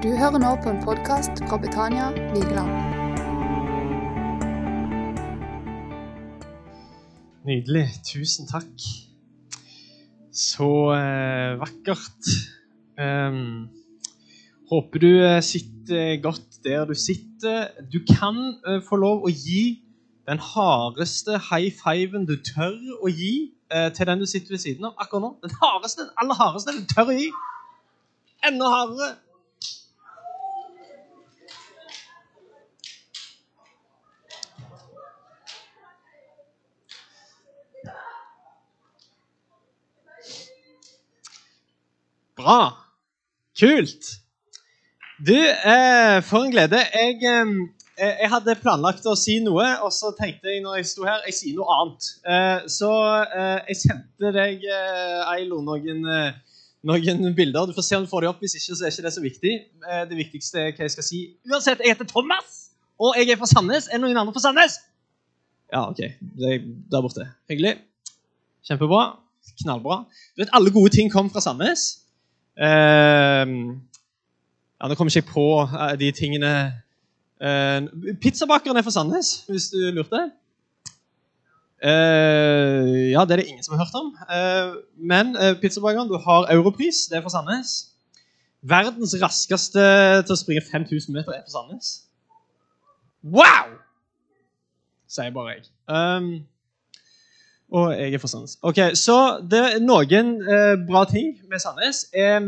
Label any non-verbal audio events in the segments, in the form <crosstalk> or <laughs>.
Du hører nå på en podkast fra Betania Vigeland. Nydelig. Tusen takk. Så eh, vakkert. Um, håper du eh, sitter godt der du sitter. Du kan eh, få lov å gi den hardeste high fiven du tør å gi eh, til den du sitter ved siden av akkurat nå. Den hardeste, den aller hardeste du tør å gi. Enda hardere. Bra. Kult. Du, eh, for en glede. Jeg, eh, jeg hadde planlagt å si noe, og så tenkte jeg når jeg sto her, jeg sier noe annet. Eh, så eh, jeg sendte deg, eh, Eilo, noen, eh, noen bilder. Du får se om du får dem opp. Hvis ikke, så er ikke det så viktig. Det viktigste er hva jeg skal si. Uansett, jeg heter Thomas, og jeg er fra Sandnes. Er det noen andre fra Sandnes? Ja, OK. Det er der borte. Hyggelig. Kjempebra. Knallbra. Du vet, alle gode ting kom fra Sandnes. Eh, ja, Nå kommer ikke jeg på eh, de tingene eh, Pizzabakeren er fra Sandnes, hvis du lurte. Eh, ja, det er det ingen som har hørt om. Eh, men uh, pizzabakeren, du har Europris, det er fra Sandnes. Verdens raskeste til å springe 5000 meter er fra Sandnes. Wow! Sier bare jeg. Um, og jeg er fra Sandnes. Ok, Så det er noen eh, bra ting med Sandnes. Eh,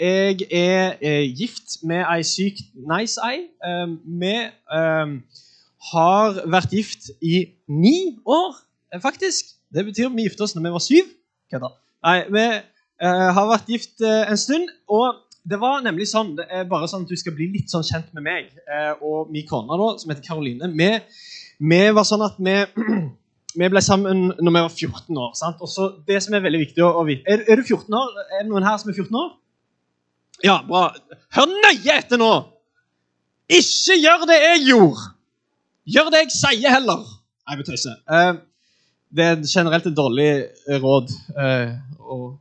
jeg er eh, gift med ei sykt nice ei. Eh, vi eh, har vært gift i ni år, eh, faktisk. Det betyr vi gifta oss når vi var syv. Kødda. Nei, vi eh, har vært gift en stund. og det var nemlig sånn, det er bare sånn at du skal bli litt sånn kjent med meg og min kone, da, som heter Karoline. Vi, vi var sånn at vi <clears throat> vi ble sammen når vi var 14 år. sant? Og så det som Er veldig viktig å vite er, er, du 14 år? Er det noen her som er 14 år? Ja, bra. Hør nøye etter nå! Ikke gjør det jeg gjorde! Gjør det jeg sier, heller. Nei, vi tøyser. Eh, det er generelt et dårlig råd. Eh, og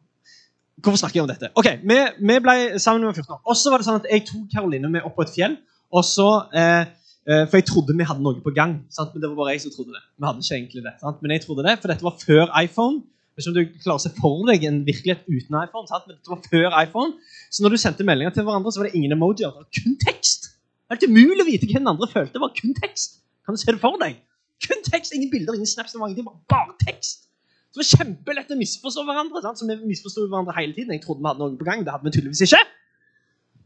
Hvorfor snakker jeg om dette? Ok, Vi, vi ble sammen når vi var 14 år. Og så var det sånn at Jeg tok Karoline med opp på et fjell. og så... Eh, for jeg trodde vi hadde noe på gang. Sant? Men det var bare jeg som trodde det. Vi hadde ikke egentlig det. Sant? Men jeg trodde det, for dette var før iPhone. Hvis du klarer å se for deg en virkelighet uten iPhone. Sant? Men dette var før iPhone. Så når du sendte meldinger til hverandre, så var det ingen emojier. Det var kun tekst. Det er helt umulig å vite hva den andre følte. Det var kun tekst. Kan du se det for deg? Kun tekst, Ingen bilder, ingen snaps. Det var ingenting, bare tekst. Så det var kjempelett å misforstå hverandre. Sant? Så vi misforsto hverandre hele tiden. Jeg trodde vi hadde noe på gang. Det hadde vi tydeligvis ikke.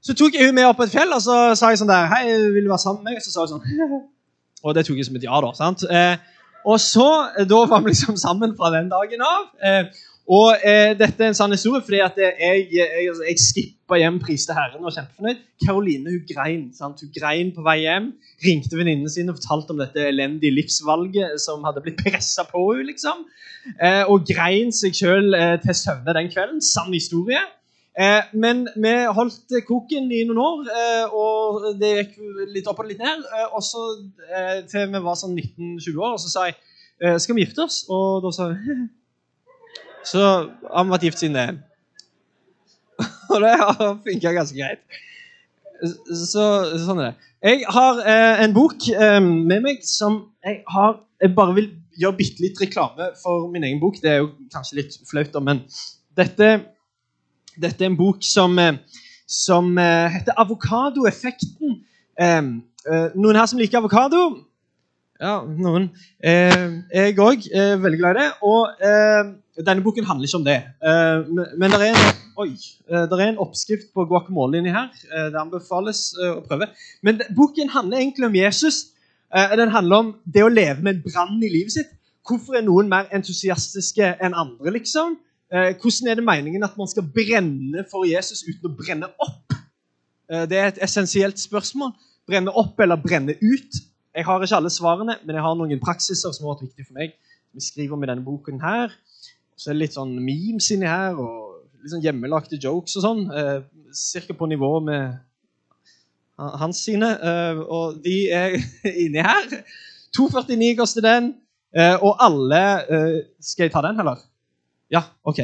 Så tok jeg hun med opp på et fjell og så sa jeg sånn der, hei, vil du være sammen med meg? Så sa hun sånn, <laughs> Og det tok jeg som et ja. da, sant? Eh, og så, eh, Da var vi liksom sammen fra den dagen av. Eh, og eh, Dette er en sann historie, fordi at jeg, jeg, jeg skippa hjem, priste Herren og var kjempefornøyd. Karoline hun grein sant? Hun grein på vei hjem. Ringte venninnene sine og fortalte om dette elendige livsvalget som hadde blitt pressa på henne. liksom. Eh, og grein seg sjøl eh, til søvne den kvelden. Sann historie. Eh, men vi holdt koken i noen år, eh, og det gikk litt opp og litt ned. Eh, og så eh, til vi var sånn 19-20 år, og så sa jeg eh, skal vi gifte oss. Og da sa hun <laughs> Så har vi vært gift siden det. <laughs> og det har funka ganske greit. Så, sånn er det. Jeg har eh, en bok med meg som jeg har Jeg bare vil gjøre bitte litt reklame for min egen bok. Det er jo kanskje litt flaut, men dette dette er en bok som, eh, som eh, heter 'Avokadoeffekten'. Noen her som liker avokado? Ja, noen. Jeg òg er veldig glad i det. Og denne boken handler ikke om det. Men det er en, oi, det er en oppskrift på guacamole inni her. Det anbefales å prøve. Men boken handler egentlig om Jesus. Den handler om det å leve med en brann i livet sitt. Hvorfor er noen mer entusiastiske enn andre? liksom? Eh, hvordan er det meningen at man skal brenne for Jesus uten å brenne opp? Eh, det er et essensielt spørsmål. Brenne opp eller brenne ut? Jeg har ikke alle svarene, men jeg har noen praksiser som har vært viktige for meg. Vi skriver med denne boken her. Så er det litt sånn memes inni her, og litt sånn hjemmelagte jokes og sånn. Eh, Cirka på nivå med hans sine. Og de er <laughs> inni her. 2,49 koster den. Og alle Skal jeg ta den, eller? Ja, OK.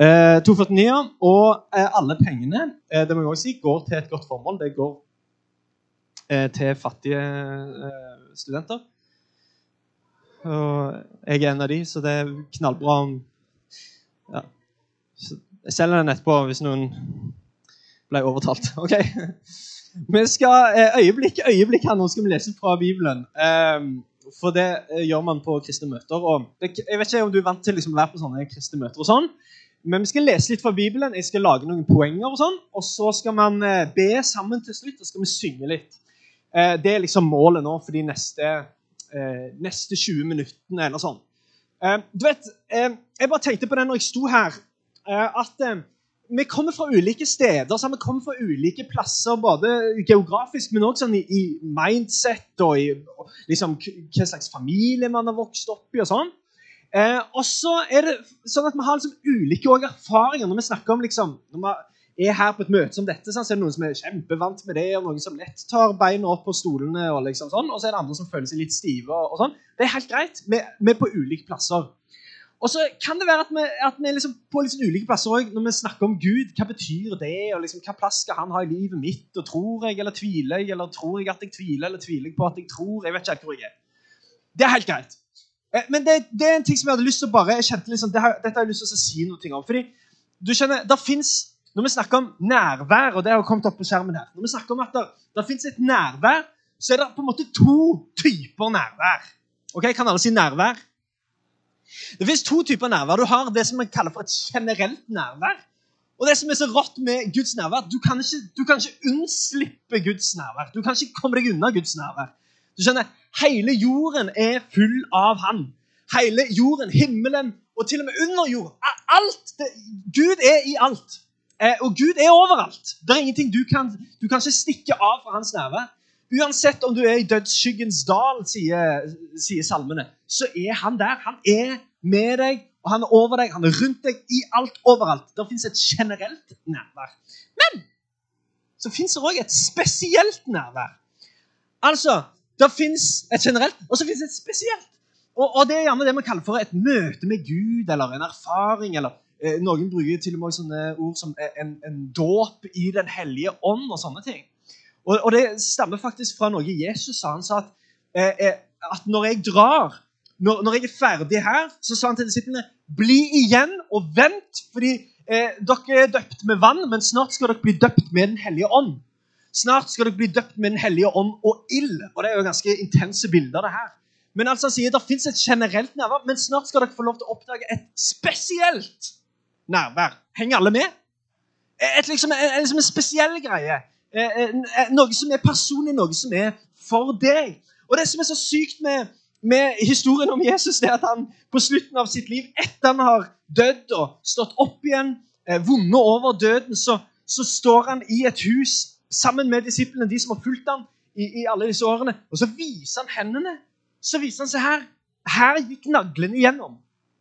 Eh, 249, og eh, alle pengene eh, det må jeg også si, går til et godt formål. Det går eh, til fattige eh, studenter. Og jeg er en av de, så det er knallbra om ja. Jeg selger den etterpå hvis noen ble overtalt. <laughs> Ok. Vi skal eh, øyeblikk, øyeblikk her nå skal vi lese fra Bibelen. Eh, for det eh, gjør man på kristne møter. det, Jeg vet ikke om du er vant til liksom, å være på sånne kristne møter. og sånn, men vi skal lese litt fra Bibelen, jeg skal lage noen poenger, og sånn, og så skal man eh, be sammen til slutt, og skal vi synge litt. Eh, det er liksom målet nå for de neste, neste 20 minuttene. eller sånn. Du vet, Jeg bare tenkte på det når jeg sto her, at vi kommer fra ulike steder. så Vi kommer fra ulike plasser, både geografisk, men også sånn i, i mindset og i liksom, hva slags familie man har vokst opp i. og sånn. Eh, og så er det sånn at Vi har liksom ulike erfaringer når vi snakker om liksom, når vi er her på et møte som dette. Sånn, så er det noen som er kjempevant med det, og noen som lett tar beina opp på stolene. Og liksom sånn, og så er det andre som føler seg litt stive. og, og sånn. Det er helt greit. Vi, vi, er på ulike plasser. Og så kan det være at vi, at vi liksom på liksom ulike plasser også, når vi snakker om Gud. Hva betyr det? og liksom, Hva plass skal han ha i livet mitt? og Tror jeg eller tviler jeg? Eller tror jeg at jeg tviler, eller tviler jeg på at jeg tror? Jeg vet ikke helt hvor jeg er. Det er helt greit. Eh, men det, det, er en ting som jeg hadde lyst til å bare jeg kjente liksom, det har, Dette har jeg lyst til å si noe om. fordi du skjønner, der finnes, Når vi snakker om nærvær, og det har kommet opp på skjermen her Når vi snakker om at det, der finnes et nærvær, så er det på en måte to typer nærvær. Ok, Kan alle si nærvær? Det finnes to typer nærvær. Du har det som vi kaller for et generelt nærvær. Og det som er så rått med Guds nærvær, Du kan ikke, du kan ikke unnslippe Guds nærvær. Du kan ikke komme deg unna Guds nærvær. Du skjønner, Hele jorden er full av Han. Hele jorden, himmelen og til og med under jorden. Alt, det, Gud er i alt. Eh, og Gud er overalt. Det er ingenting du kan, du kan ikke stikke av fra hans nerve. Uansett om du er i dødsskyggens dal, sier, sier salmene, så er han der. Han er med deg, og han er over deg, han er rundt deg, i alt, overalt. Det fins et generelt nærvær. Men så fins det òg et spesielt nærvær. Altså, det fins et generelt, og så fins et spesielt. Og, og, Det er gjerne det vi kaller for et møte med Gud eller en erfaring. eller eh, Noen bruker til og med sånne ord som en, en dåp i Den hellige ånd og sånne ting. Og, og, Det stammer faktisk fra noe Jesus sa. Han sa at, eh, eh, at når jeg drar, når, når, jeg er ferdig her, så sa han til disiplene bli igjen og vent. fordi eh, dere er døpt med vann, men snart skal dere bli døpt med Den hellige ånd. Snart skal dere bli døpt med Den hellige ånd og ild. Og det er jo ganske intense bilder, det her. Men altså han sier det fins et generelt nærvær, men snart skal dere få lov til å oppdage et spesielt nærvær. Henger alle med? Et, liksom, en, liksom en spesiell greie. Noe som er personlig, noe som er for deg. Og det som er så sykt med, med historien om Jesus, det er at han på slutten av sitt liv, etter han har dødd og stått opp igjen, eh, vunnet over døden, så, så står han i et hus sammen med disiplene, de som har fulgt ham i, i, alle disse årene. Og så viser han hendene. Så viser han seg her. Her gikk naglene igjennom.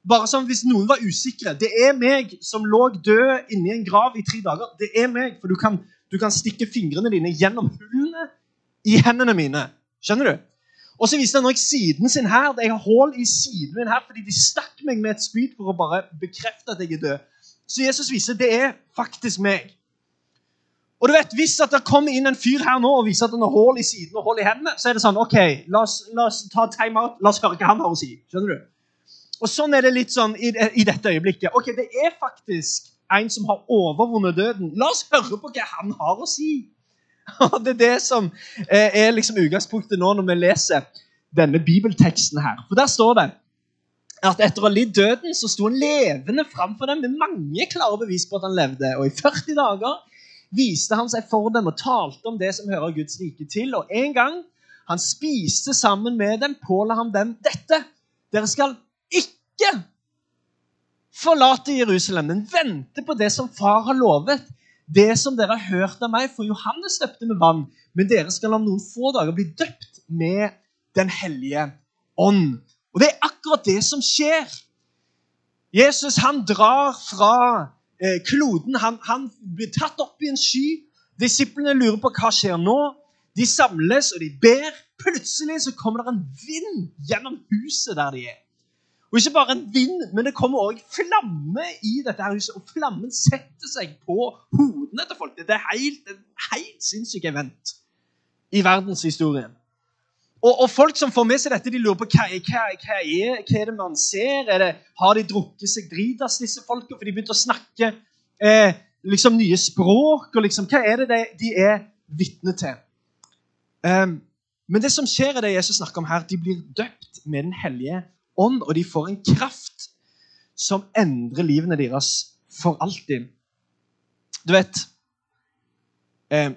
Bare som hvis noen var usikre. Det er meg som lå død inni en grav i tre dager. Det er meg, For du kan, du kan stikke fingrene dine gjennom hullene i hendene mine. Skjønner du? Og så viser han også siden sin her. Jeg har hull i siden min her fordi de stakk meg med et spyd for å bare bekrefte at jeg er død. Så Jesus viser det er faktisk meg. Og du vet, Hvis at det kommer inn en fyr her nå og viser at han har hull i siden og hull i hendene, så er det sånn OK, la oss, la oss ta time out. La oss høre hva han har å si. Skjønner du? Og Sånn er det litt sånn i, i, dette øyeblikket. Ok, Det er faktisk en som har overvunnet døden. La oss høre på hva han har å si. <laughs> Og Det er det som eh, er liksom utgangspunktet nå når vi leser denne bibelteksten her. For der står det at etter å ha lidd døden, så sto han levende framfor dem med mange klare bevis på at han levde. Og i 40 dager viste han seg for dem og talte om det som hører Guds rike til. Og en gang han spiste sammen med dem, påla han dem dette. Dere skal ikke forlate Jerusalem, men vente på det som far har lovet. Det som dere har hørt av meg, for Johannes døpte med vann, men dere skal om noen få dager bli døpt med Den hellige ånd. Og det er akkurat det som skjer. Jesus han drar fra Eh, kloden han, han, blir tatt opp i en sky. Disiplene lurer på hva skjer nå. De samles og de ber. Plutselig så kommer det en vind gjennom huset der de er. Og ikke bare en vind, men det kommer òg flamme i dette her huset. Og flammen setter seg på hodene til folk. Det er helt, en helt sinnssyk event i verdenshistorien. Og, og, folk som får med seg dette, de lurer på hva, hva, hva, er, hva er det man ser. Er det, har de drukket seg dritas, disse folka? For de begynte å snakke eh, liksom nye språk. og liksom, Hva er det de, de er vitne til? Um, men det som skjer, er det Jesus snakker om her. De blir døpt med Den hellige ånd, og de får en kraft som endrer livene deres for alltid. Du vet eh,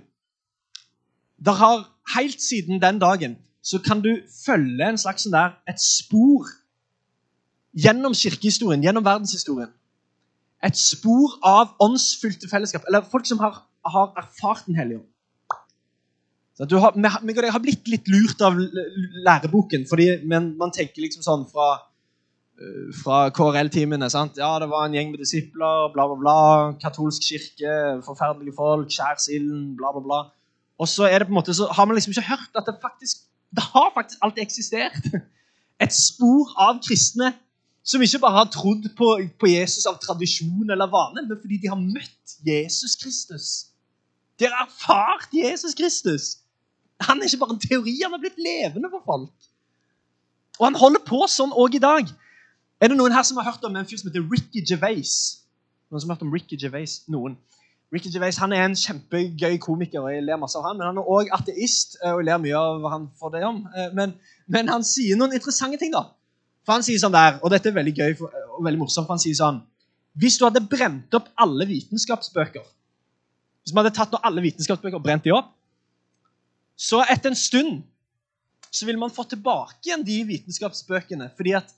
Der har helt siden den dagen så kan du følge en slags sånn der, et spor gjennom kirkehistorien, gjennom verdenshistorien. Et spor av åndsfylte fellesskap, eller folk som har, har erfart Den hellige ånd. Har, vi, vi har blitt litt lurt av læreboken, fordi men man tenker liksom sånn fra, eh, fra KRL-timene. Ja, det var en gjeng med disipler, bla, bla, bla. Katolsk kirke, forferdelige folk, skjærsilden, bla, bla, bla. Og så er det på en måte, så har man liksom ikke hørt at det faktisk det har faktisk alltid eksistert et spor av kristne som ikke bare har trodd på, på Jesus av tradisjon eller vane, men fordi de har møtt Jesus Kristus. De har erfart Jesus Kristus. Han er ikke bare en teori, han har blitt levende for folk. Og han holder på sånn òg i dag. Er det noen her som har hørt om en fyr som heter Ricky Gervais? Noen som har hørt om Ricky Gervais? Noen. Ricky Gervais han er en kjempegøy komiker, og jeg ler masse av han, men han er òg ateist. Eh, og jeg ler mye av han for det om. Eh, men, men, han sier noen interessante ting. da. For Han sier sånn der, og dette er veldig gøy og veldig morsomt, for han sier sånn Hvis du hadde brent opp alle vitenskapsbøker Hvis vi hadde tatt alle vitenskapsbøker og brent de opp, så etter en stund så vil man få tilbake igjen de vitenskapsbøkene. Fordi at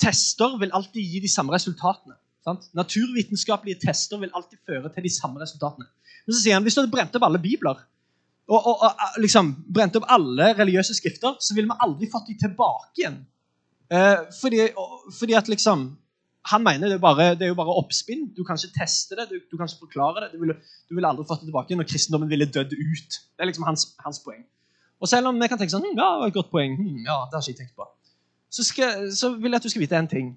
tester vil alltid gi de samme resultatene. Sant? Naturvitenskapelige tester vil alltid føre til de samme resultatene. Men så sier han hvis du hadde brent opp alle bibler og, og, og liksom, brent opp alle religiøse skrifter, så ville vi aldri fått de tilbake igjen. Eh, fordi, fordi, at liksom Han mener det er, bare, det er jo bare oppspinn. Du kan ikke teste det, du, du kan ikke forklare det. Du ville, du ville aldri fått det tilbake når kristendommen ville dødd ut. Det er liksom hans, hans poeng. Og selv om vi kan tenke sånn hm, Ja, det var et godt poeng. Hm, ja, det har ikke jeg tenkt på. Så, skal, så vil jeg at du skal vite en ting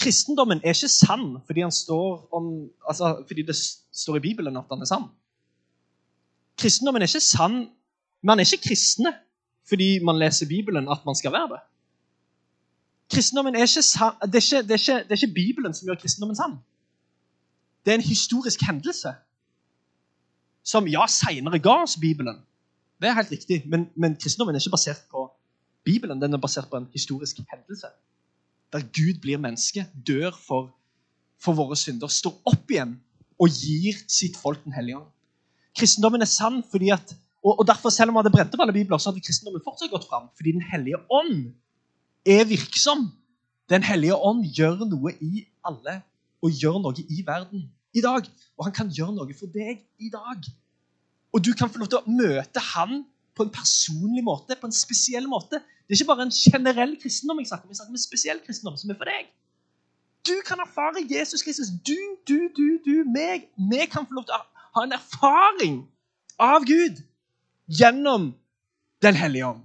kristendommen er ikke sann fordi, om, altså, fordi, det står i Bibelen at han er sann. Kristendommen er ikke sann Man er ikke kristne fordi man leser Bibelen at man skal være det. Kristendommen er ikke det, er ikke, det, er ikke, det er ikke Bibelen som gjør kristendommen sann. Det er en historisk hendelse som ja, seinere ga oss Bibelen. Det er helt riktig, men, men kristendommen er ikke basert på Bibelen. Den er basert på en historisk hendelse der Gud blir menneske, dør for, for våre synder, står opp igjen og gir sitt folk Den hellige ånd. Kristendommen er sann fordi at, og, og derfor, selv om vi hadde brent opp alle bibler, så hadde kristendommen fortsatt gått fram. Fordi Den hellige ånd er virksom. Den hellige ånd gjør noe i alle og gjør noe i verden i dag. Og han kan gjøre noe for deg i dag. Og du kan få lov til å møte han på en personlig måte, på en spesiell måte. Det er ikke bare en generell kristendom jeg snakker om, jeg snakker om en spesiell kristendom som er for deg. Du kan erfare Jesus Kristus. Du, du, du, du, meg. Vi kan få lov til å ha en erfaring av Gud gjennom Den hellige ånd.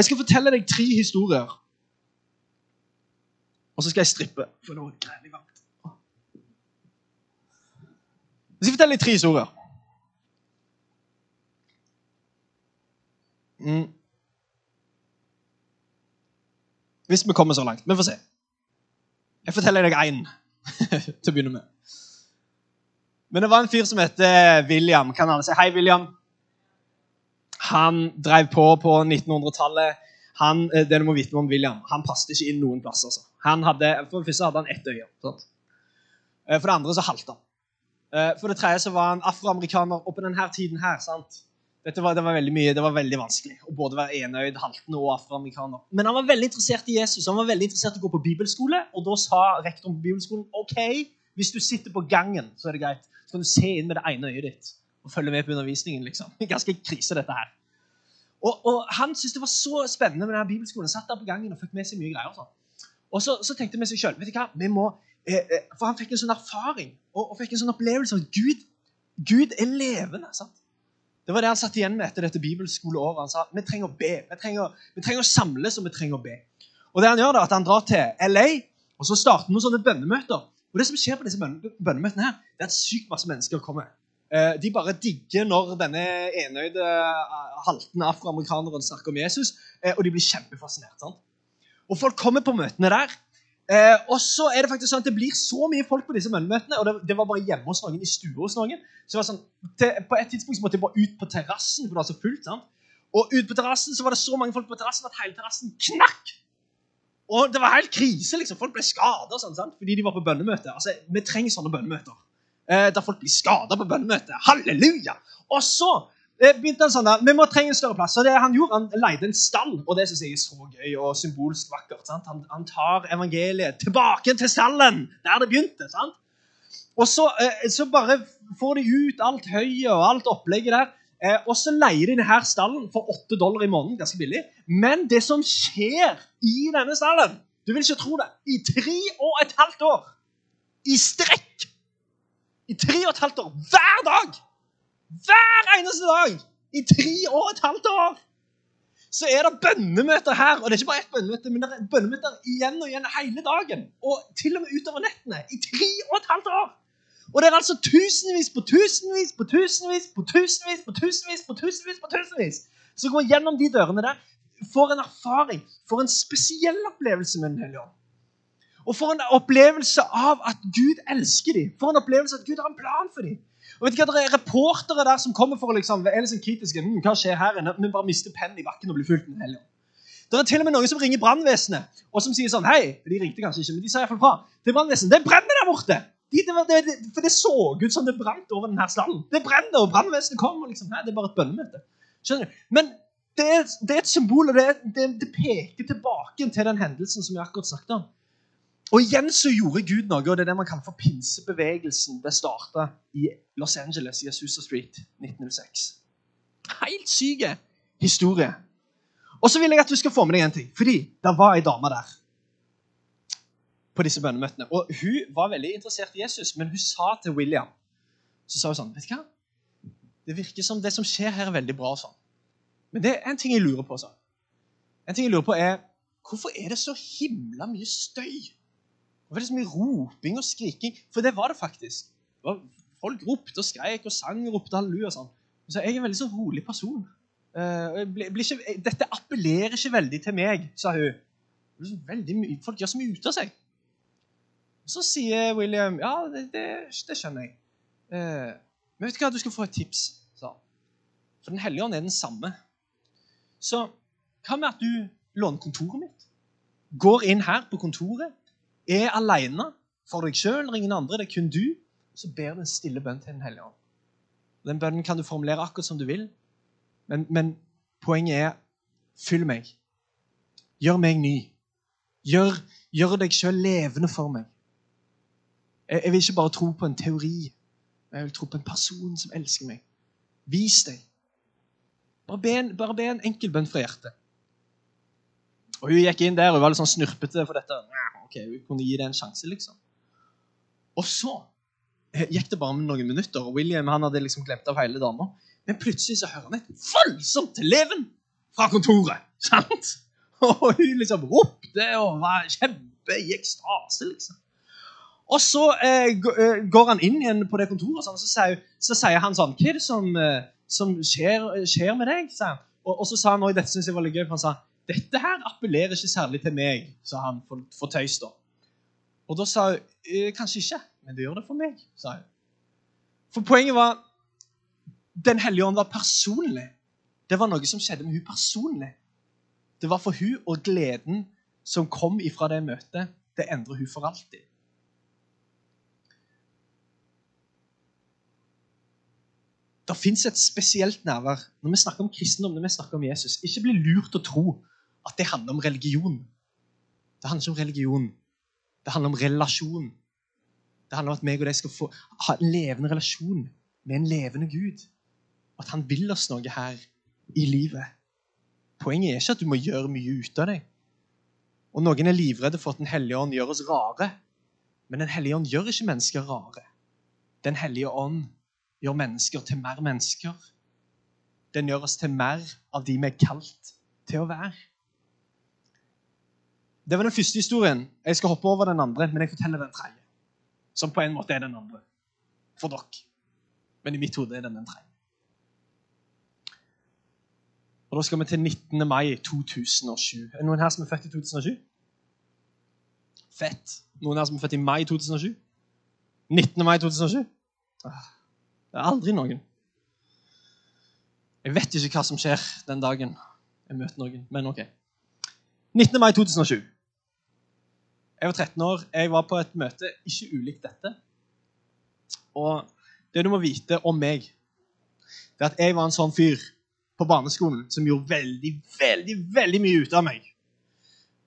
Og Jeg skal fortelle deg tre historier. Og så skal jeg strippe, for nå er det grævlig varmt. Jeg skal fortelle deg tre historier. Mm. Hvis vi kommer så langt. Vi får se. Jeg forteller deg én <laughs> til å begynne med. Men det var en fyr som heter William. Kan alle si hei, William? Han drev på på 1900-tallet. Han, eh, det du må vite om William, han passet ikke inn noen plasser. Altså. Han hadde, for det første hadde han ett øye. Sant? Eh, for det andre så halta han. Eh, for det tredje så var han afroamerikaner. Og på denne tiden her, sant? Var, det var veldig mye, det var veldig vanskelig å både være enøyd, haltende og afroamerikaner. Men han var veldig interessert i Jesus. Han var veldig interessert i å gå på bibelskole. Og da sa rektoren på bibelskolen ok, hvis du sitter på gangen, så er det greit. Så kan du se inn med det ene øyet ditt og følge med på undervisningen. liksom. <laughs> Ganske krise, dette her. Og, og Han syntes det var så spennende med denne bibelskolen. Han satt der på gangen og fikk med seg mye greier. Og, sånn. og så, så tenkte vi seg sjøl eh, eh, For han fikk en sånn erfaring og, og fikk en sånn opplevelse av Gud, Gud er levende. sant? Det var det han satt igjen med etter dette bibelskoleåret. Han sa vi trenger å be. Vi trenger, vi trenger å samles, og vi trenger å be. Og det Han gjør da, at han drar til LA og så starter noen sånne bønnemøter. Og det som skjer på disse bønne- bønnemøtene, her, det er at sykt masse mennesker kommer. Eh, De bare digger når denne enøyde, eh, haltende afroamerikaneren snakker om Jesus, eh, og de blir kjempefascinert. sant? Og folk kommer på møtene der. Og så er det faktisk sånn at det blir så mye folk på disse møtene, og det, det var bare hjemme hos noen, i stua hos noen. Så det var sånn, til, På et tidspunkt så måtte jeg bare ut på terrassen, for det var så fullt. sant? Og ut på terrassen så var det så mange folk på terrassen at hele terrassen knakk. Og det var helt krise. liksom. Folk ble skada sånn, fordi de var på bønnemøte. Altså, Vi trenger sånne bønnemøter. Eh, der folk blir skada på bønnemøte. Halleluja! Og så eh, begynte han sånn der, Vi må trenge en større plass. Så det han gjorde, han leide en stall, og det synes jeg er så gøy og symbolsk vakkert. sant? Han, han tar evangeliet tilbake til stallen, der det begynte. sant? Og så, eh, så bare får de ut alt høyet og alt opplegget der. Og så leier de denne stallen for 8 dollar i måneden. Ganske billig. Men det som skjer i denne stallen Du vil ikke tro det. I tre og et halvt år i strekk I tre og et halvt år hver dag! Hver eneste dag! I tre og et halvt år! Så er det bønnemøter her. Og det er ikke bare ett bønnemøte, men det er bønnemøter igjen og igjen hele dagen. Og til og med utover nettene. I tre og et halvt år! Og det er altså tusenvis på tusenvis på tusenvis på tusenvis på tusenvis på tusenvis på tusenvis som går gjennom de dørene der, får en erfaring, får en spesiell opplevelse med Den hellige ånd. Og får en opplevelse av at Gud elsker dem. Får en opplevelse av at Gud har en plan for dem. Og vet du hva, Det er reportere der som kommer for å liksom, er liksom kritiske. Hm, hva skjer her? Vi bare mister pennen i bakken og blir fulgt med hellige. Det er til og med noen som ringer brannvesenet og som sier sånn Hei, de ringte kanskje ikke, men de sa iallfall fra til brannvesenet. Det brenner der borte! De, det, det, for det så ut som det brant over denne stallen. Det brenner, og brannvesenet kommer. liksom, Nei, det er bare et bønnemøte. Skjønner du? Men det er, det er et symbol, og det, det, det peker tilbake til den hendelsen som vi akkurat snakket om. Og igjen så gjorde Gud noe, og det er det man kaller for pinsebevegelsen. Det starta i Los Angeles, i Asusa Street, 1906. Helt syk historie. Og så vil jeg at du skal få med deg en ting. Fordi det var ei dame der på disse bønnemøtene. Og hun var veldig interessert i Jesus, men hun sa til William så sa hun sånn, vet du hva? Det virker som det som skjer her, er veldig bra. sånn. Men det er en ting jeg lurer på. sånn. En ting jeg lurer på er, Hvorfor er det så himla mye støy? Hvorfor er det så mye roping og skriking? For det var det faktisk. Det var, folk ropte og skreik og sang og ropte halleluja. og sånn. Så jeg er en veldig så rolig person. Uh, blir, blir ikke, dette appellerer ikke veldig til meg, sa hun. Mye, folk gjør så mye ut av seg. Så sier William ja, det, det, det skjønner jeg. Uh, men vet du hva, du skal få et tips, sa han. For Den hellige ånd er den samme. Så hva med at du låner kontoret mitt? Går inn her på kontoret, er alene for deg sjøl, ingen andre, det er kun du. Så ber du en stille bønn til Den hellige ånd. Den bønnen kan du formulere akkurat som du vil, men, men poenget er fyll meg. Gjør meg ny. Gjør, gjør deg sjøl levende for meg. Jeg, jeg vil ikke bare tro på en teori, men jeg vil tro på en person som elsker meg. Vis deg. Bare be en, bare be en enkel bønn fra hjertet. Og Hun gikk inn der og var litt sånn snurpete for dette. Ok, vi kunne gi det en sjanse, liksom. Og så gikk det bare med noen minutter, og William han hadde liksom glemt av hele dama. Men plutselig så hører han et voldsomt leven fra kontoret. sant? <laughs> Og hun liksom ropte og var kjempe i ekstase, liksom. Og så eh, eh, går han inn igjen på det kontoret, og så, sier, så sier han sånn Hva er det som, eh, som skjer, skjer med deg? Og, og så sa han, òg dette synes jeg var litt gøy, for han sa dette her appellerer ikke særlig til meg, sa han for, for tøys. da. Og da sa hun «Eh, kanskje ikke, men det gjør det for meg, sa hun. For poenget var Den hellige ånd var personlig. Det var noe som skjedde med hun personlig. Det var for hun og gleden som kom ifra det møtet, det endrer hun for alltid. Det fins et spesielt nærvær når vi snakker om kristendom, når vi snakker om Jesus. Ikke bli lurt å tro at det handler om religion. Det handler ikke om religion. Det handler om relasjon. Det handler om at meg og deg skal få ha en levende relasjon med en levende Gud. At han vil oss noe her i livet. Poenget er ikke at du må gjøre mye ut av deg. Og Noen er livredde for at Den hellige ånd gjør oss rare. Men Den hellige ånd gjør ikke mennesker rare. Den hellige ånd gjør mennesker til mer mennesker. Den gjør oss til mer av de vi er kalt til å være. Det var den første historien. Jeg skal hoppe over den andre, men jeg forteller den tredje. Som på en måte er den andre. For dere. Men i mitt hode er den den tredje. Og Da skal vi til 19. mai 2007. Er det noen her som er født i 2007? Fett. Noen her som er født i mai 2007? 19. mai 2007? Ah, Det er aldri noen. Jeg vet ikke hva som skjer den dagen jeg møter noen, men OK. 19. mai 2007. Jeg var 13 år. Jeg var på et møte ikke ulikt dette. Og det du må vite om meg, det er at jeg var en sånn fyr på barneskolen som gjorde veldig, veldig, veldig mye ut av meg.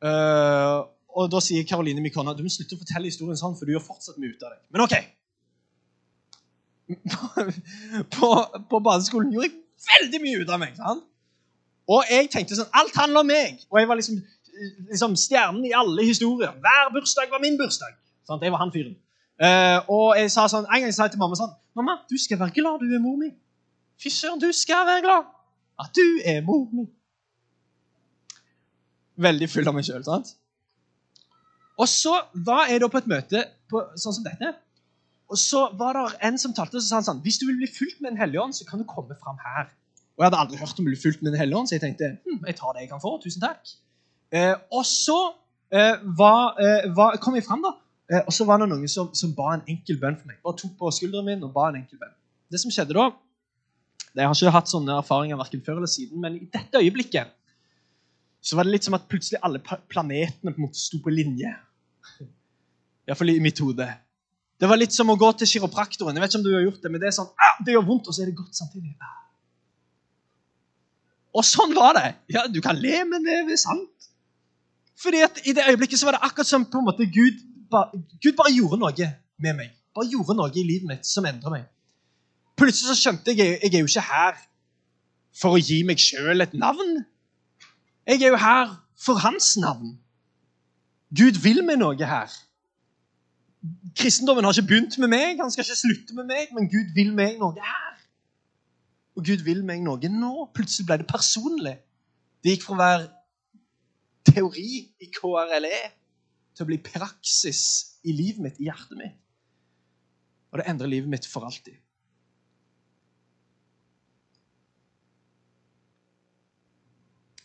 Uh, og da sier Karoline Mikonna du må slutte å fortelle historien sånn, for du gjør fortsatt mye ut av deg. Men OK. <laughs> på, på barneskolen gjorde jeg veldig mye ut av meg. sant? Og jeg tenkte sånn Alt handler om meg. Og jeg var liksom, liksom stjernen i alle historier. Hver bursdag var min bursdag. Sånn, Jeg var han fyren. Uh, og jeg sa sånn, En gang sa jeg til mamma sånn Mamma, du skal være glad du er mor mi. Fy søren, du skal være glad at du er mor mi. Veldig full av meg sjøl, sant? Og så var jeg da på et møte på, sånn som dette. Og så var det en som talte, og sa sånn Hvis du vil bli fulgt med Den hellige ånd, så kan du komme fram her. Og jeg hadde aldri hørt om å bli fulgt med Den hellige ånd, så jeg tenkte hm, jeg tar det jeg kan få. Tusen takk. Eh, og så eh, var, eh, var, kom jeg fram, da. Og så var det noen som, som ba en enkel bønn for meg. Bare tok på skulderen min og ba en enkel bønn. Det som skjedde da Jeg har ikke hatt sånne erfaringer verken før eller siden, men i dette øyeblikket så var det litt som at plutselig alle planetene på en måte sto på linje. Iallfall i mitt hode. Det var litt som å gå til kiropraktoren. Jeg vet ikke om du har gjort Det men det er sånn, ah, det gjør vondt, og så er det godt samtidig. Ah. Og sånn var det. Ja, Du kan le, men det er sant. Fordi at I det øyeblikket så var det akkurat som på en måte Gud, ba, Gud bare gjorde noe med meg. Bare gjorde noe i livet mitt som endret meg. Plutselig så skjønte jeg jeg er jo ikke her for å gi meg sjøl et navn. Jeg er jo her for hans navn. Gud vil meg noe her. Kristendommen har ikke begynt med meg, han skal ikke slutte med meg, men Gud vil meg noe her. Og Gud vil meg noe nå. Plutselig ble det personlig. Det gikk fra å være teori i KRLE til å bli praksis i livet mitt, i hjertet mitt. Og det endrer livet mitt for alltid.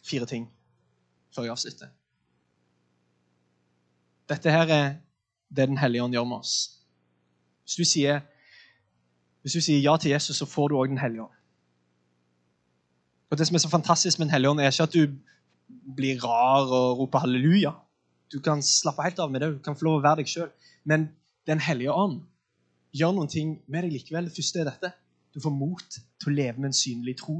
Fire ting før jeg avslutter. Dette her er det Den hellige ånd gjør med oss. Hvis du sier, hvis du sier ja til Jesus, så får du òg Den hellige ånd. Og Det som er så fantastisk med Den hellige ånd, er ikke at du blir rar og roper halleluja. Du kan slappe helt av med det, du kan få lov å være deg sjøl. Men Den hellige ånd gjør noen ting med deg likevel. Det første er dette. Du får mot til å leve med en synlig tro.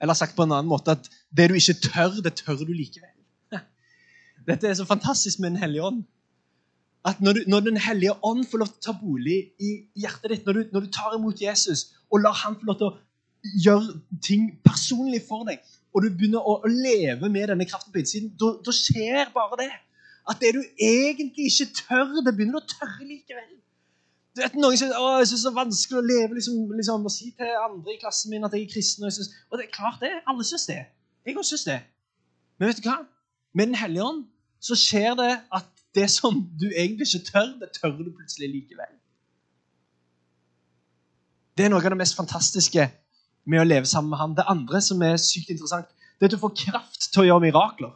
Eller sagt på en annen måte at det du ikke tør, det tør du likevel. <laughs> Dette er så fantastisk med Den hellige ånd. At når, du, når Den hellige ånd får lov til å ta bolig i hjertet ditt, når du, når du tar imot Jesus og lar han få lov til å gjøre ting personlig for deg, og du begynner å, leve med denne kraften på innsiden, da skjer bare det. At det du egentlig ikke tør, det begynner du å tørre likevel. Du vet, Noen syns det er så vanskelig å leve liksom, liksom, og si til andre i klassen min at jeg er kristen. Og, jeg synes, og det er klart det. Alle syns det. Jeg òg syns det. Men vet du hva? Med Den hellige ånd så skjer det at det som du egentlig ikke tør, det tør du plutselig likevel. Det er noe av det mest fantastiske med å leve sammen med ham. Det andre som er sykt interessant, det er at du får kraft til å gjøre mirakler.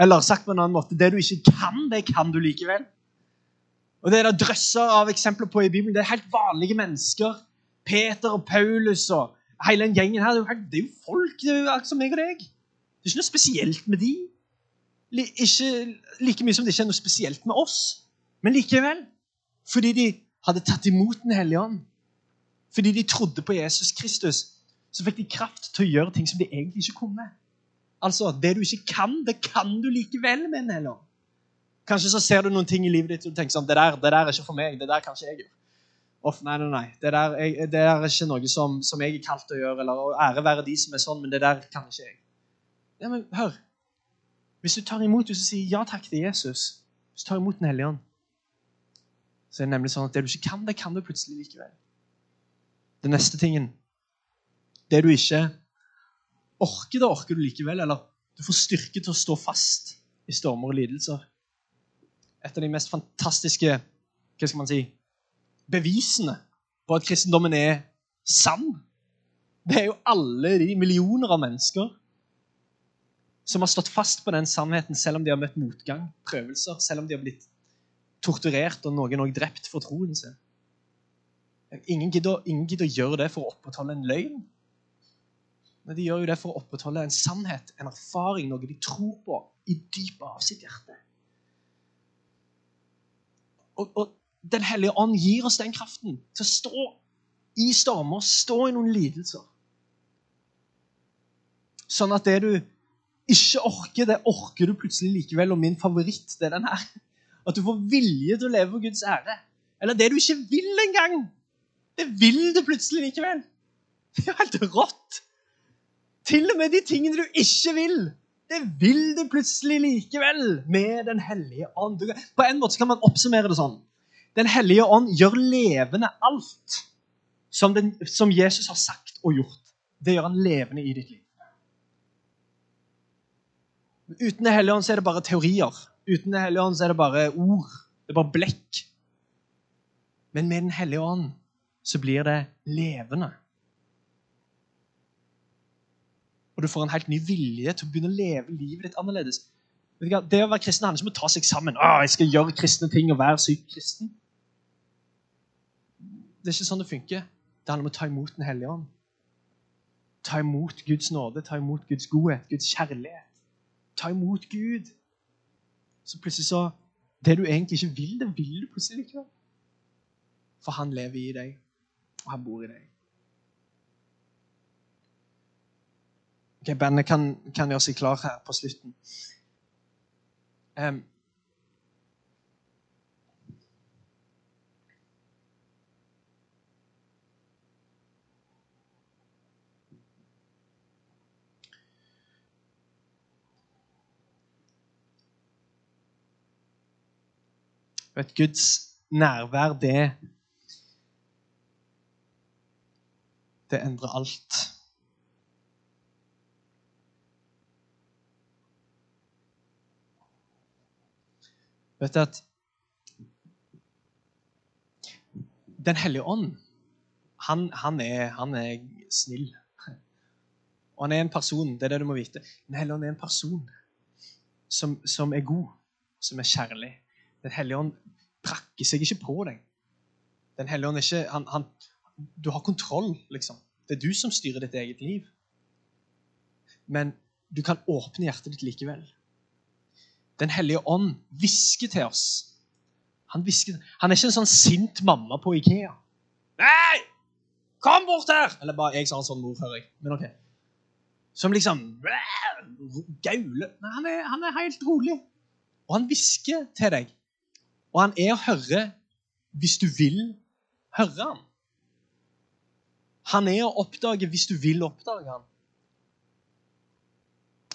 Eller sagt på en annen måte, det du ikke kan, det kan du likevel. Og Det er det drøsser av eksempler på i Bibelen. Det er helt vanlige mennesker. Peter og Paulus og hele den gjengen her. Det er jo, folk det er jo akkurat som meg og deg. Det er ikke noe spesielt med de. Ikke like mye som det ikke er noe spesielt med oss. Men likevel. Fordi de hadde tatt imot Den hellige ånd. Fordi de trodde på Jesus Kristus, så fikk de kraft til å gjøre ting som de egentlig ikke kunne. Altså, Det du ikke kan, det kan du likevel hellige ånd. Kanskje så ser du noen ting i livet ditt og tenker sånn, det der, det der er ikke for meg. det der kan ikke jeg gjøre. Off, nei, nei, nei. Det der, jeg, det der er ikke noe som, som jeg er kalt å gjøre. eller å ære være de som er sånn, men det der kan ikke jeg. Ja, men hør. Hvis du tar imot hvis du sier ja takk til Jesus, hvis du tar imot Den hellige ånd, så er det nemlig sånn at det du ikke kan, det kan du plutselig likevel. Den neste tingen, det du ikke orker, det orker du likevel. Eller du får styrke til å stå fast i stormer og lidelser. Et av de mest fantastiske hva skal man si, bevisene på at kristendommen er sann, det er jo alle de millioner av mennesker som har stått fast på den sannheten selv om de har møtt motgang, prøvelser, selv om de har blitt torturert og noen også drept for troen sin. Ingen gidder, ingen gidder å gjøre det for å opprettholde en løgn. Men de gjør jo det for å opprettholde en sannhet, en erfaring, noe de tror på i dypet av sitt hjerte. Og, og Den hellige ånd gir oss den kraften til å stå i stormer, stå i noen lidelser. Sånn at det du ikke orker, det orker du plutselig likevel. Og min favoritt det er den her. At du får vilje til å leve for Guds ære. Eller det du ikke vil engang. Det vil du plutselig likevel. Det er jo helt rått. Til og med de tingene du ikke vil, det vil du plutselig likevel med Den hellige ånd. På en måte kan man oppsummere det sånn. Den hellige ånd gjør levende alt som, den, som Jesus har sagt og gjort. Det gjør han levende i ditt liv. Uten Den hellige ånd så er det bare teorier. Uten Den hellige ånd så er det bare ord. Det er bare blekk. Men med Den hellige ånd så blir det levende. Og du får en helt ny vilje til å begynne å leve livet ditt annerledes. Det å være kristen handler ikke om å ta seg sammen. Å, jeg skal gjøre kristne ting og være syk kristen. Det er ikke sånn det funker. Det handler om å ta imot Den hellige ånd. Ta imot Guds nåde, ta imot Guds godhet, Guds kjærlighet. Ta imot Gud. Så plutselig så Det du egentlig ikke vil, det vil du plutselig ikke. For han lever i deg, og han bor i deg. Ok, Bandet kan, kan gjøre seg klar her på slutten. Um, Vet, Guds nærvær, det Det endrer alt. Vet du at Den hellige ånd, han, han, er, han, er, snill. Og han er en person, det er det du må vite. Den hellige ånd er en person som, som er god, som er kjærlig. Den hellige ånd prakker seg ikke på deg. Den hellige ånd er ikke han, han, Du har kontroll, liksom. Det er du som styrer ditt eget liv. Men du kan åpne hjertet ditt likevel. Den hellige ånd hvisker til oss. Han, visker, han er ikke en sånn sint mamma på Ikea. Nei! Kom bort her! Eller bare jeg som har en sånn mor, hører jeg. Men ok. Som liksom gauler. Nei, han er, han er helt rolig. Og han hvisker til deg. Og han er å høre hvis du vil høre han. Han er å oppdage hvis du vil oppdage han.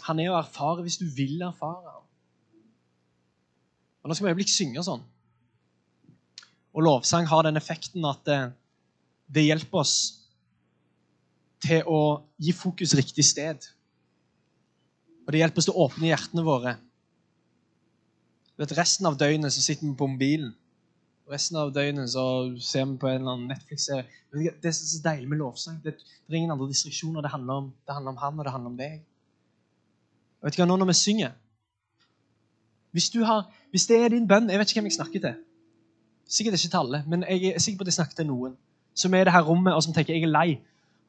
Han er å erfare hvis du vil erfare han. Nå skal vi øyeblikk synge sånn. Og lovsang har den effekten at det, det hjelper oss til å gi fokus riktig sted. Og det hjelper oss til å åpne hjertene våre vet, Resten av døgnet så sitter vi på mobilen. Resten av døgnet så ser vi på en eller annen Netflix-serie. Det er så deilig med lovsang. Det, det er ingen andre distriksjoner. Det handler, om, det handler om han, og det handler om deg. Og vet du hva, nå når vi synger hvis, har, hvis, det er din bønn Jeg vet ikke hvem jeg snakker til. Sikkert ikke til men jeg er sikker på at jeg snakker til noen som er i det her rommet, og som tenker jeg er lei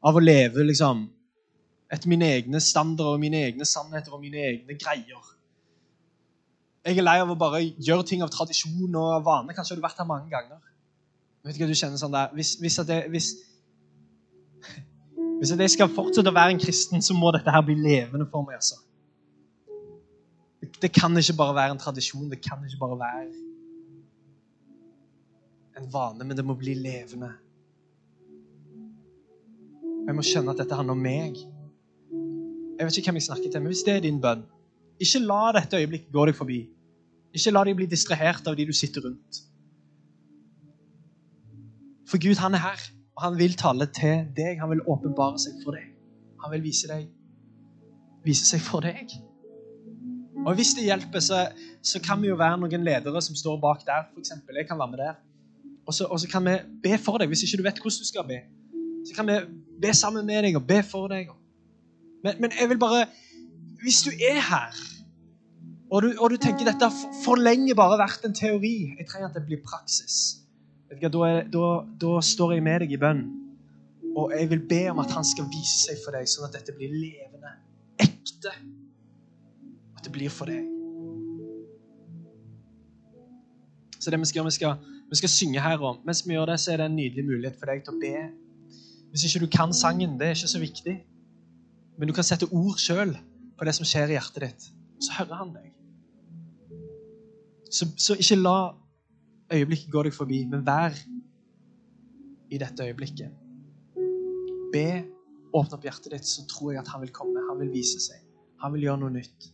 av å leve liksom, etter mine egne standarder og mine egne sannheter og mine egne greier. Jeg er lei av å bare gjøre ting av tradisjon og vane. Kanskje har du vært her mange ganger. Vet ikke hva du kjenner sånn der. Hvis, hvis, det, hvis, hvis jeg skal fortsette å være en kristen, så må dette her bli levende for meg. altså. Det kan ikke bare være en tradisjon. Det kan ikke bare være en vane, men det må bli levende. Jeg må skjønne at dette handler om meg. Jeg vet ikke hvem jeg snakker til, men hvis det er din bønn ikke la dette øyeblikket gå deg forbi. Ikke la deg bli distrahert av de du sitter rundt. For Gud, han er her, og han vil tale til deg. Han vil åpenbare seg for deg. Han vil vise deg vise seg for deg. Og hvis det hjelper, så, så kan vi jo være noen ledere som står bak der. Eksempel. jeg kan være med der. Og så, og så kan vi be for deg hvis ikke du vet hvordan du skal be. Så kan vi be sammen med deg og be for deg. Men, men jeg vil bare Hvis du er her, og du, og du tenker dette har for, lenge bare vært en teori Jeg trenger at det blir praksis. Da, er, da, da står jeg med deg i bønn. Og jeg vil be om at han skal vise seg for deg, sånn at dette blir levende, ekte. Det blir for deg. Så det vi skal gjøre, vi skal, vi skal synge her, om. mens vi gjør det, så er det en nydelig mulighet for deg til å be. Hvis ikke du kan sangen, det er ikke så viktig. Men du kan sette ord sjøl på det som skjer i hjertet ditt. Så hører han deg. Så, så ikke la øyeblikket gå deg forbi, men vær i dette øyeblikket. Be, åpne opp hjertet ditt, så tror jeg at han vil komme. Han vil vise seg. Han vil gjøre noe nytt.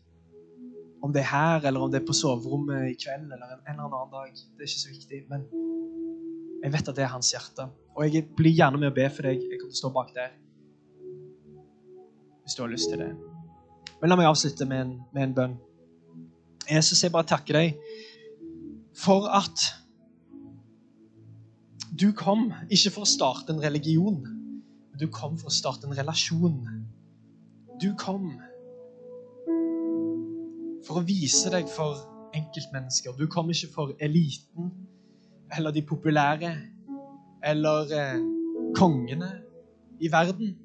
Om det er her, eller om det er på soverommet i kveld, eller en eller annen dag, det er ikke så viktig. Men jeg vet at det er hans hjerte. Og jeg blir gjerne med å be for deg. Jeg kommer til å stå bak der. Hvis du har lyst til det. Men la meg avslutte med en, med en bønn. Jesus, jeg bare takker deg for at du kom ikke for å starte en religion, men du kom for å starte en relasjon. Du kom for å vise deg for enkeltmennesker. Du kom ikke for eliten eller de populære eller eh, kongene i verden.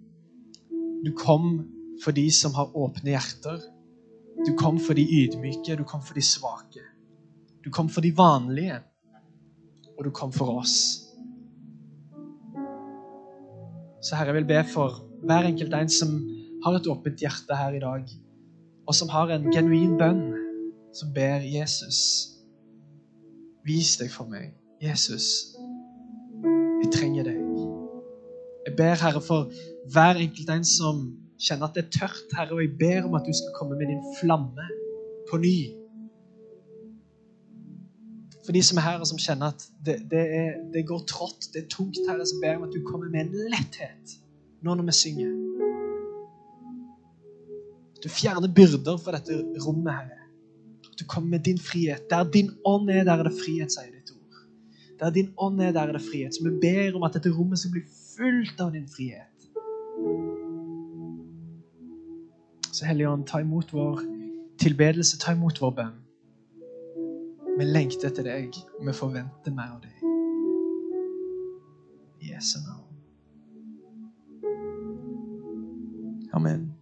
Du kom for de som har åpne hjerter. Du kom for de ydmyke, du kom for de svake. Du kom for de vanlige, og du kom for oss. Så Herre, jeg vil be for hver enkelt en som har et åpent hjerte her i dag, og som har en genuin bønn, som ber Jesus Vis deg for meg. Jesus, jeg trenger deg. Jeg ber, Herre, for hver enkelt en som kjenner at det er tørt, Herre, og jeg ber om at du skal komme med din flamme på ny. For de som er her og som kjenner at det, det, er, det går trått, det er tungt, Herre, så ber jeg om at du kommer med en letthet nå når vi synger. Du fjerner byrder fra dette rommet, Herre. Du kommer med din frihet. Der din ånd er, der er det frihet, sier ditt ord. Der din ånd er, der er det frihet. Så vi ber om at dette rommet skal bli fullt av din frihet. Så Hellige Ånd, ta imot vår tilbedelse, ta imot vår bønn. Vi lengter etter deg, og vi forventer mer av deg. Jesu navn. Amen.